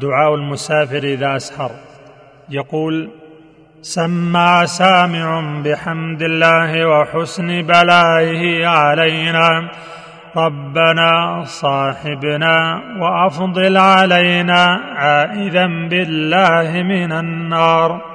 دعاء المسافر إذا اسهر يقول سمع سامع بحمد الله وحسن بلائه علينا. ربنا صاحبنا وأفضل علينا عائذا بالله من النار.